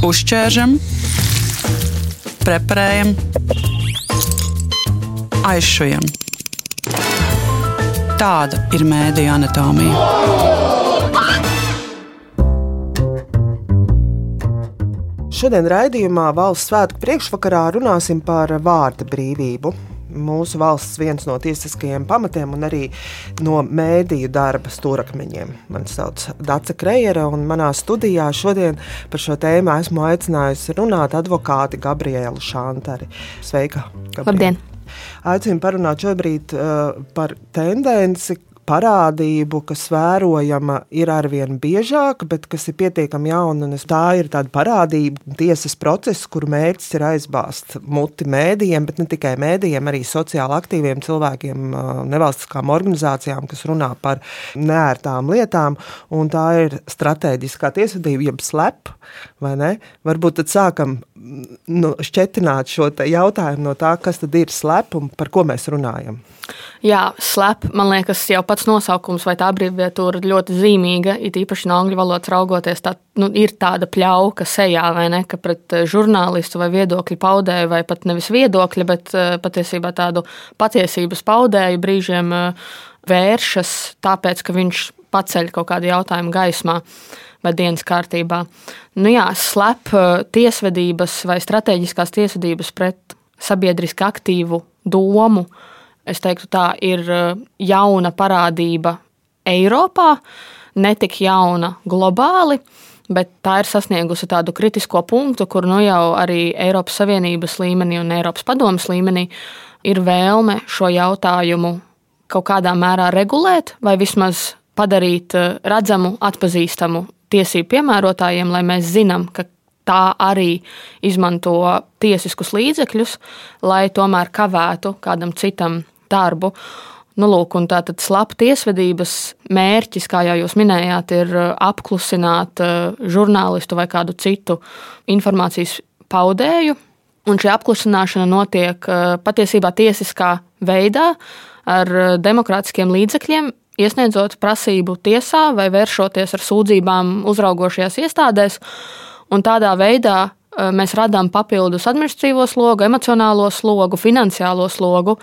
Uzķēršam, preparējam, aizšujam. Tāda ir mēdija anatomija. Šodien raidījumā valsts svētku priekšvakarā runāsim par vārda brīvību. Mūsu valsts viens no tiesiskajiem pamatiem un arī no mēdīju darba stūrakmeņiem. Mani sauc Dace Krejere, un manā studijā šodien par šo tēmu esmu aicinājusi runāt advokāti Gabrielu Šantari. Sveika! Gabriela. Labdien! Aicinu parunāt šobrīd uh, par tendenci, parādību, kas vērojama ir arvien biežāk, bet kas ir pietiekami jauna. Tā ir tāda parādība, tiesas process, kur mērķis ir aizbāzt muti mēdījiem, bet ne tikai mēdījiem, arī sociāli aktīviem cilvēkiem, nevalstiskām organizācijām, kas runā par neērtām lietām. Tā ir strateģiskā tiesvedība, jeb slep, vai ne? Varbūt tad sākam nu, šķetināt šo jautājumu no tā, kas tad ir slep un par ko mēs runājam. Jā, slep, man liekas, jau pats nosaukums vai tā abreviatūra ļoti zīmīga. It īpaši no angļu valodas raugoties, tā nu, ir tāda pļauka sejā, vai ne? Ka pret eh, žurnālistu vai viedokļu paudēju, vai pat nevis viedokļa, bet eh, patiesībā tādu patiesības paudēju brīžiem eh, vēršas, tāpēc ka viņš paceļ kaut kādu jautājumu gaismā vai dienas kārtībā. Nu jā, slep tiesvedības vai strateģiskās tiesvedības pret sabiedriski aktīvu domu es teiktu, tā ir eh, jauna parādība Eiropā, ne tik jauna globāli, bet tā ir sasniegusi tādu kritisko punktu, kur nu jau arī Eiropas Savienības līmenī un Eiropas padomas līmenī ir vēlme šo jautājumu kaut kādā mērā regulēt vai vismaz padarīt eh, redzamu, atpazīstamu tiesību piemērotājiem, lai mēs zinām, ka tā arī izmanto tiesiskus līdzekļus, lai tomēr kavētu kādam citam darbu. Nu, lūk, tātad slapa tiesvedības mērķis, kā jau jūs minējāt, ir uh, apklusināt uh, žurnālistu vai kādu citu informācijas paudēju. Un šī apklusināšana notiek uh, patiesībā tiesiskā veidā ar demokrātiskiem līdzekļiem, iesniedzot prasību tiesā vai vēršoties ar sūdzībām uzraugošajās iestādēs. Un tādā veidā mēs radām papildus administratīvo slogu, emocionālo slogu, finansiālo slogu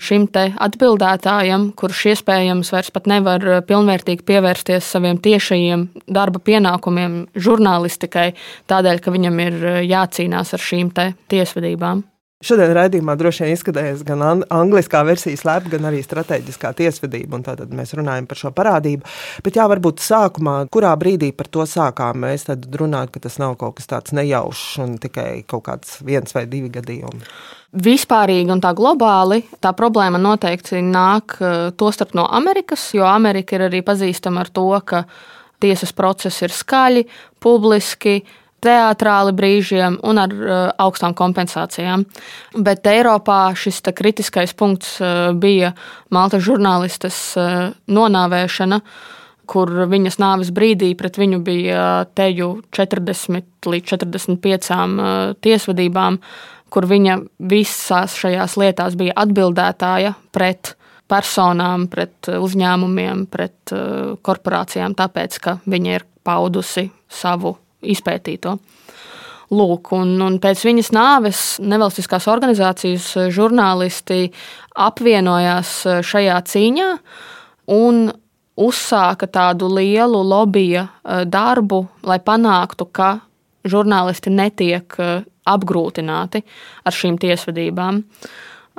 šim atbildētājam, kurš iespējams vairs pat nevar eh, pilnvērtīgi pievērsties saviem tiešajiem darba pienākumiem žurnālistikai, tādēļ, ka viņam ir eh, jācīnās ar šīm tiesvedībām. Šodien raidījumā droši vien izskatās gan angliskā versija slēp, gan arī strateģiskā tiesvedība. Tad mēs runājam par šo parādību. Bet jā, varbūt sākumā, kurā brīdī par to sākām mēs runāt, ka tas nav kaut kas tāds nejaušs un tikai kaut kāds viens vai divi gadījumi. Vispārīgi un tā globāli tā problēma noteikti nāk eh, tostarp no Amerikas, jo Amerika ir arī pazīstama ar to, ka tiesas procesi ir skaļi, publiski, teātrāli brīžiem un ar uh, augstām kompensācijām. Bet Eiropā šis kritiskais punkts uh, bija Malta žurnālistes uh, nonāvēšana, kur viņas nāves brīdī pret viņu bija teju 40 līdz 45 tiesvedībām, kur viņa visās šajās lietās bija atbildētāja pret personām, pret uzņēmumiem, pret korporācijām, tāpēc ka viņa ir paudusi savu izpētīto. Lūk, un, un pēc viņas nāves nevalstiskās organizācijas žurnālisti apvienojās šajā cīņā un uzsāka tādu lielu lobija eh, darbu, lai panāktu, ka žurnālisti netiek eh, apgrūtināti ar šīm tiesvedībām.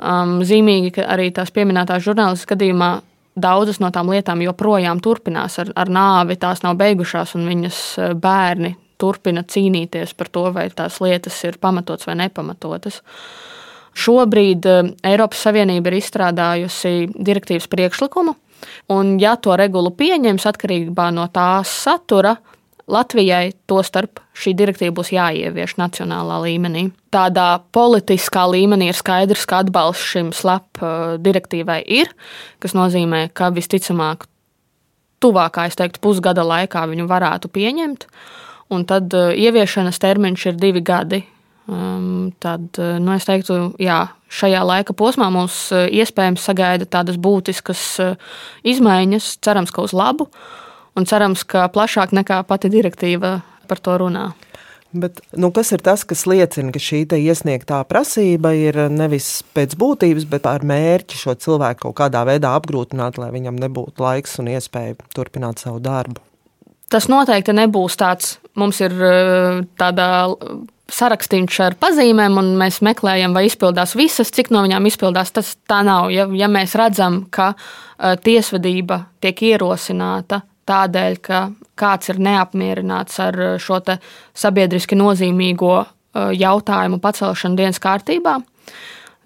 Um, zīmīgi, ka arī tās pieminētās žurnālistas gadījumā daudzas no tām lietām joprojām turpinās ar, ar nāvi, tās nav beigušās, un viņas eh, bērni turpina cīnīties par to, vai tās lietas ir pamatotas vai nepamatotas. Šobrīd eh, Eiropas Savienība ir izstrādājusi direktīvas priekšlikumu, un, ja to regulu pieņems atkarībā no tās satura, Latvijai to starp šī direktīva būs jāievieš nacionālā līmenī. Tādā politiskā līmenī ir skaidrs, ka atbalsts šim slap eh, direktīvai ir, kas nozīmē, ka visticamāk tuvākā, es teiktu, pusgada laikā viņu varētu pieņemt. Un tad uh, ieviešanas termiņš ir divi gadi. Um, tad, uh, nu, es teiktu, jā, šajā laika posmā mums uh, iespējams sagaida tādas būtiskas izmaiņas, cerams, ka uz labu, un cerams, ka plašāk nekā pati direktīva par to runā. Bet, nu, kas ir tas, kas liecina, ka šī iesniegtā prasība ir nevis pēc būtības, bet ar mērķi šo cilvēku kaut kādā veidā apgrūtināt, lai viņam nebūtu laiks un iespēja turpināt savu darbu? Tas noteikti nebūs tāds, mums ir eh, tāda sarakstīns ar pazīmēm, un mēs meklējam, vai izpildās visas, cik no viņām izpildās. Tas tā nav. Ja, ja mēs redzam, ka uh, tiesvedība tiek ierosināta tādēļ, ka kāds ir neapmierināts ar eh, šo sabiedriski nozīmīgo jautājumu pacelšanu dienas kārtībā.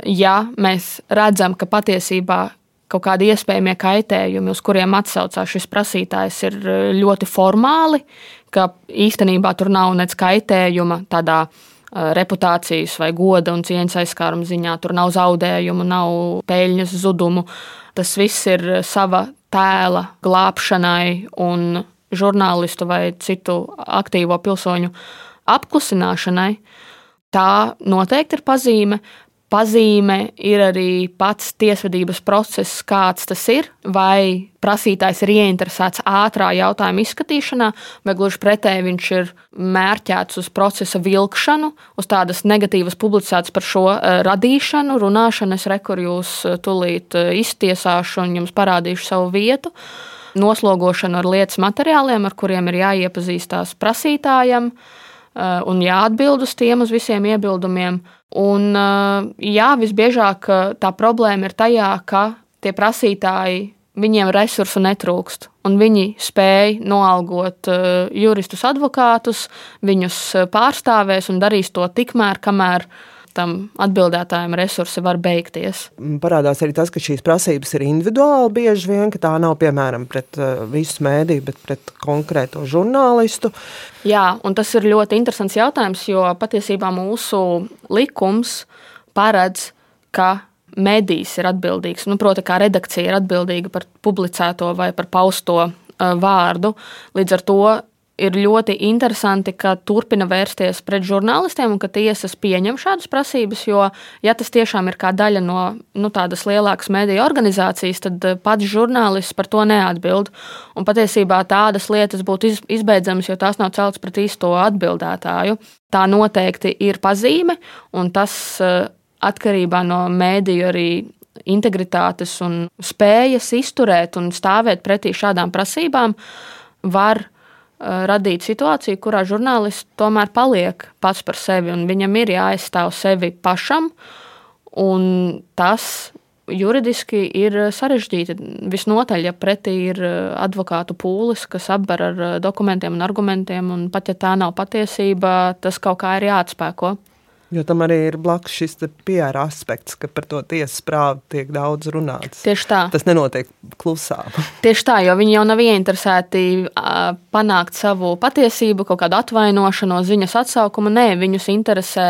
Ja mēs redzam, ka patiesībā kaut kādi iespējamie kaitējumi, uz kuriem atsaucās šis prasītājs, ir eh, ļoti formāli, ka īstenībā tur nav nec kaitējuma tādā reputācijas vai goda un cieņas aizskāruma ziņā, tur nav zaudējumu, nav peļņas zudumu. Tas viss ir sava tēla glābšanai un žurnālistu vai citu aktīvo pilsoņu apklusināšanai, tā noteikti ir pazīme. Pazīme ir arī pats tiesvedības process, kāds tas ir. Vai prasītājs ir ieinteresēts ātrā jautājuma izskatīšanā, vai gluži pretēji viņš ir mērķēts uz procesa vilkšanu, uz tādas negatīvas publicētas par šo eh, radīšanu, runāšanu. Es rekur jūs eh, tulīt eh, iztiesāšu un jums parādīšu savu vietu. Uh, noslogošanu ar lietas materiāliem, ar kuriem ir jāiepazīstās prasītājam eh, un jāatbild uz tiem, uz visiem iebildumiem. Un, eh, jā, visbiežāk eh, tā problēma ir tajā, ka tie prasītāji viņiem resursu netrūkst. Un viņi spēj noalgot juristus, advokātus, viņus pārstāvēs un darīs to tikmēr, kamēr tam atbildētājiem resursi var beigties. Parādās arī tas, ka šīs prasības ir individuāli bieži vien, ka tā nav piemēram pret uh, visu mēdīju, bet pret konkrēto žurnālistu. Jā, un tas ir ļoti interesants jautājums, jo patiesībā mūsu likums paredz, ka medijs ir atbildīgs. Nu, Protams, kā redakcija ir atbildīga par publicēto vai par pausto uh, vārdu. Līdz ar to ir ļoti interesanti, ka turpina vērsties pret žurnālistiem un ka tiesas pieņem šādas prasības. Jo, ja tas tiešām ir kā daļa no nu, tādas lielākas mediju organizācijas, tad eh, pats žurnālists par to neatbild. Un patiesībā tādas lietas būtu izbeidzamas, jo tās nav celtas pret īsto atbildētāju. Tā noteikti ir pazīme, un tas eh, atkarībā no mēdīju arī integritātes un spējas izturēt un stāvēt pretī šādām prasībām var radīt situāciju, kurā žurnālists tomēr paliek pats par sevi un viņam ir jāaizstāv sevi pašam. Tas juridiski ir sarežģīti. Visnotaļ, ja pretī ir eh, advokātu pūlis, kas apber ar eh, dokumentiem un argumentiem, un pat ja tā nav patiesība, tas kaut kā ir jāatspēko. Jo tam arī ir blakus šis PR aspekts, ka par to tiesas prāvu tiek daudz runāts. Tieši tā. Tas nenotiek klusā. Tieši tā, jo viņi jau nav ieinteresēti panākt savu patiesību, kaut kādu atvainošanos, ziņas atsaukumu. Nē, viņus interesē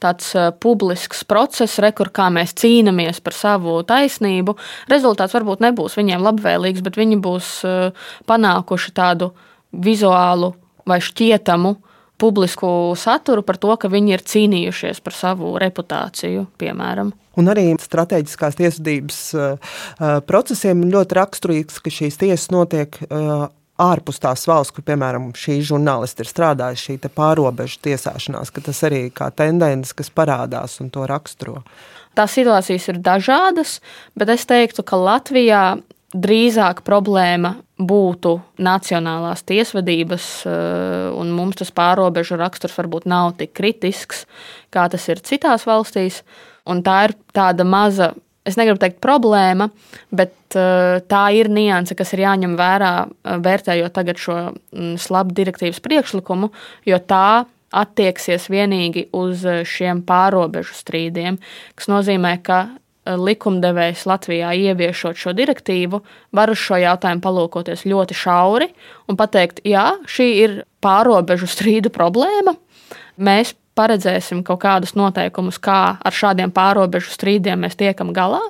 tāds publisks process, rekur, kā mēs cīnāmies par savu taisnību. Rezultāts varbūt nebūs viņiem labvēlīgs, bet viņi būs panākuši tādu vizuālu vai šķietamu publisku saturu par to, ka viņi ir cīnījušies par savu reputāciju, piemēram. Un arī strateģiskās tiesvedības uh, procesiem ļoti raksturīgs, ka šīs tiesas notiek uh, ārpus tās valsts, kur, piemēram, šī žurnālisti ir strādājuši, šī pārobežu tiesāšanās, ka tas arī kā tendence, kas parādās un to raksturo. Tās situācijas ir dažādas, bet es teiktu, ka Latvijā drīzāk problēma būtu nacionālās tiesvedības, eh, un mums tas pārobežu raksturs varbūt nav tik kritisks, kā tas ir citās valstīs. Un tā ir tāda maza, es negribu teikt, problēma, bet eh, tā ir nianse, kas ir jāņem vērā, eh, vērtējot tagad šo mm, slabu direktīvas priekšlikumu, jo tā attieksies vienīgi uz šiem pārobežu strīdiem, kas nozīmē, ka likumdevējs Latvijā ieviešot šo direktīvu, var uz šo jautājumu palūkoties ļoti šauri un pateikt, jā, šī ir pārobežu strīdu problēma. Mēs paredzēsim kaut kādus noteikumus, kā ar šādiem pārobežu strīdiem mēs tiekam galā,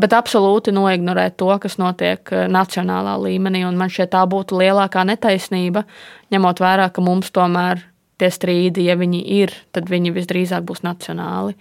bet absolūti noignorēt to, kas notiek eh, nacionālā līmenī. Man šķiet, tā būtu lielākā netaisnība, ņemot vērā, ka mums tomēr tie strīdi, ja viņi ir, tad viņi visdrīzāk būs nacionāli.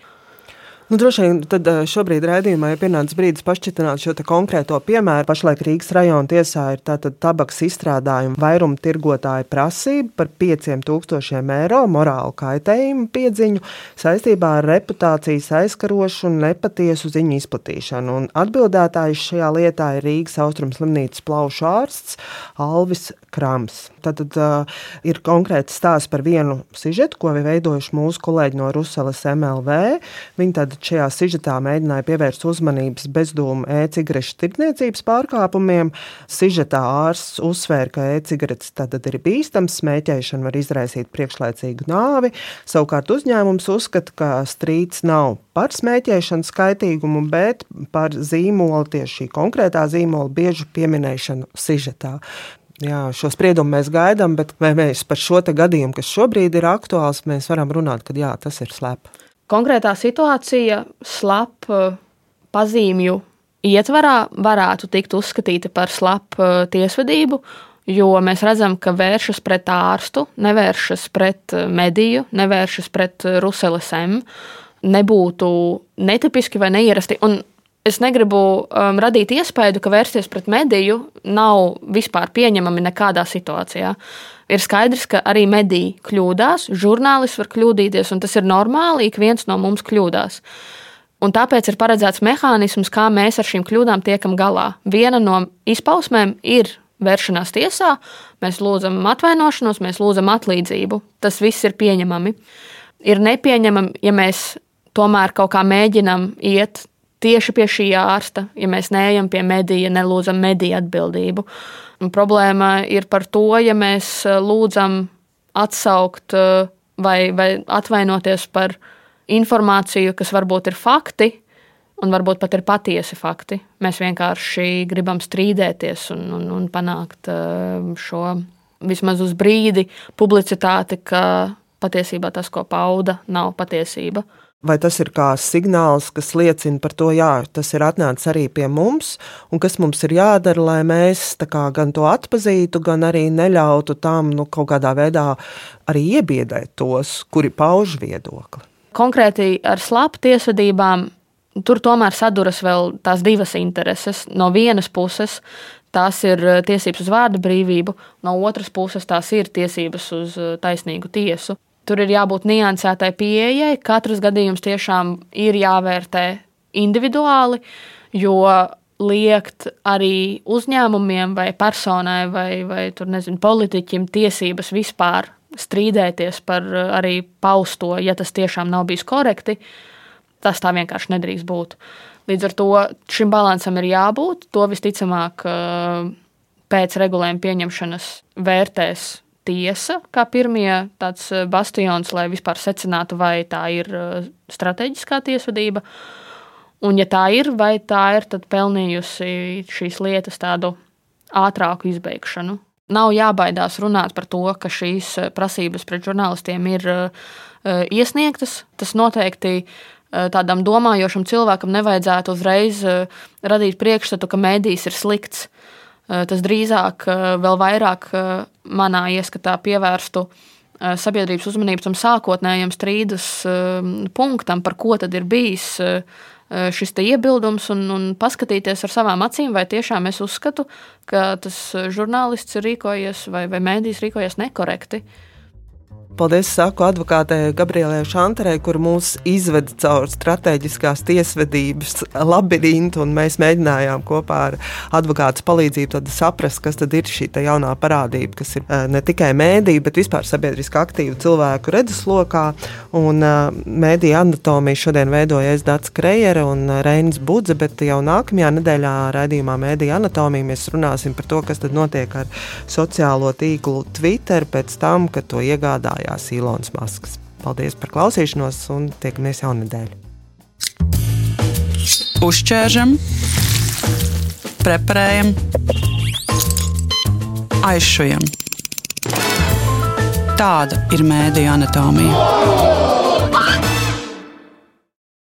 Nu, droši vien tad eh, šobrīd raidījumā ir pienācis brīdis pašķitināt šo konkrēto piemēru. Pašlaik Rīgas rajona tiesā ir tātad tabaks izstrādājuma vairuma tirgotāja prasība par 5000 eiro morālu kaitējumu piedziņu saistībā ar reputācijas aizkarošanu, nepatiesu ziņu izplatīšanu. Un atbildētājs šajā lietā ir Rīgas austrums slimnīcas plaušu ārsts Alvis Krams. Tad uh, ir konkrēts stāsts par vienu sižetu, ko veidojuši mūsu kolēģi no Ruselas MLV. Viņi tad šajā sižetā mēģināja pievērst uzmanības bezdūmu e-cigarešu tirdzniecības pārkāpumiem. Sižetā ārsts uzsvēra, ka e-cigaretes tad ir bīstams, smēķēšana var izraisīt priekšlaicīgu nāvi. Savukārt uzņēmums uzskata, ka strīds nav par smēķēšanas kaitīgumu, bet par zīmolu, tieši šī konkrētā zīmola biežu pieminēšanu sižetā. Jā, šo spriedumu mēs gaidām, bet mēs par šo gadījumu, kas šobrīd ir aktuāls, mēs varam runāt, ka jā, tas ir slēpts. Konkrētā situācija slēp eh, pazīmju ietvarā varētu tikt uzskatīta par slapu eh, tiesvedību, jo mēs redzam, ka vēršas pret ārstu, nevēršas pret eh, mediju, nevēršas pret Ruseles M. Nebūtu netipiski vai neierasti. Un es negribu um, radīt iespēju, ka vērsties pret mediju nav vispār pieņemami nekādā situācijā ir skaidrs, ka arī mediji kļūdās, žurnālisti var kļūdīties, un tas ir normāli, ik viens no mums kļūdās. Un tāpēc ir paredzēts mehānisms, kā mēs ar šīm kļūdām tiekam galā. Viena no izpausmēm ir vēršanās tiesā, mēs lūdzam atvainošanos, mēs lūdzam atlīdzību. Tas viss ir pieņemami. Ir nepieņemami, ja mēs tomēr kaut kā mēģinam iet tieši pie šī ārsta, ja mēs neejam pie medija, nelūdzam mediju atbildību. Un problēma ir par to, ja mēs eh, lūdzam atsaukt eh, vai, vai atvainoties par informāciju, kas varbūt ir fakti, un varbūt pat ir patiesi fakti. Mēs vienkārši gribam strīdēties un, un, un panākt eh, šo vismaz uz brīdi publicitāti, ka patiesībā tas, ko pauda, nav patiesība. Vai tas ir kā signāls, kas liecina par to, jā, tas ir atnācis arī pie mums, un kas mums ir jādara, lai mēs kā, gan to atpazītu, gan arī neļautu tam nu, kaut kādā veidā arī iebiedēt tos, kuri pauž viedokli? Konkrēti ar slapu tiesvedībām tur tomēr saduras vēl tās divas intereses. No vienas puses, tās ir tiesības uz vārda brīvību, no otras puses, tās ir tiesības uz taisnīgu tiesu. Tur ir jābūt niansētai pieejai. Katrs gadījums tiešām ir jāvērtē individuāli, jo liekt arī uzņēmumiem vai personai vai, vai tur, nezinu, politiķim tiesības vispār strīdēties par arī pausto, ja tas tiešām nav bijis korekti. Tas tā vienkārši nedrīkst būt. Līdz ar to šim balansam ir jābūt. To visticamāk pēc regulējuma pieņemšanas vērtēs tiesa, kā pirmie tāds eh, bastions, lai vispār secinātu, vai tā ir eh, strateģiskā tiesvedība. Un, ja tā ir, vai tā ir pelnījusi šīs lietas tādu ātrāku izbeigšanu. Nav jābaidās runāt par to, ka šīs eh, prasības pret žurnālistiem ir iesniegtas. Tas noteikti tādam domājošam cilvēkam nevajadzētu uzreiz radīt priekšstatu, ka mēdījis ir slikts. Tas drīzāk vēl vairāk manā ieskatā pievērstu eh, sabiedrības uzmanību tam sākotnējam strīdus eh, punktam, par ko tad ir bijis eh, šis iebildums, un, un paskatīties ar savām acīm, vai tiešām es uzskatu, ka tas žurnālists ir rīkojies vai, vai mēdījis rīkojies nekorekti. Uh, Paldies, saku advokātei Gabrielai Šantarei, kur mūs izveda caur strateģiskās tiesvedības labirintu, un mēs mēģinājām kopā ar advokātu palīdzību saprast, kas tad ir šī jaunā parādība, kas ir eh, ne tikai mēdīja, bet vispār sabiedriski aktīvu cilvēku redzeslokā. Un eh, mēdīja anatomiju šodien veidojas Dārts Krejere un Reinis Budze, bet jau nākamajā nedēļā raidījumā Mēdīja anatomija mēs runāsim par to, kas tad notiek ar sociālo tīklu Twitter pēc tam, kad to iegādājās piedalījās Ilons Masks. Paldies par klausīšanos un tiekamies jau nedēļu. Uzķēršam, preparējam, aizšujam. Tāda ir mēdīņa anatomija.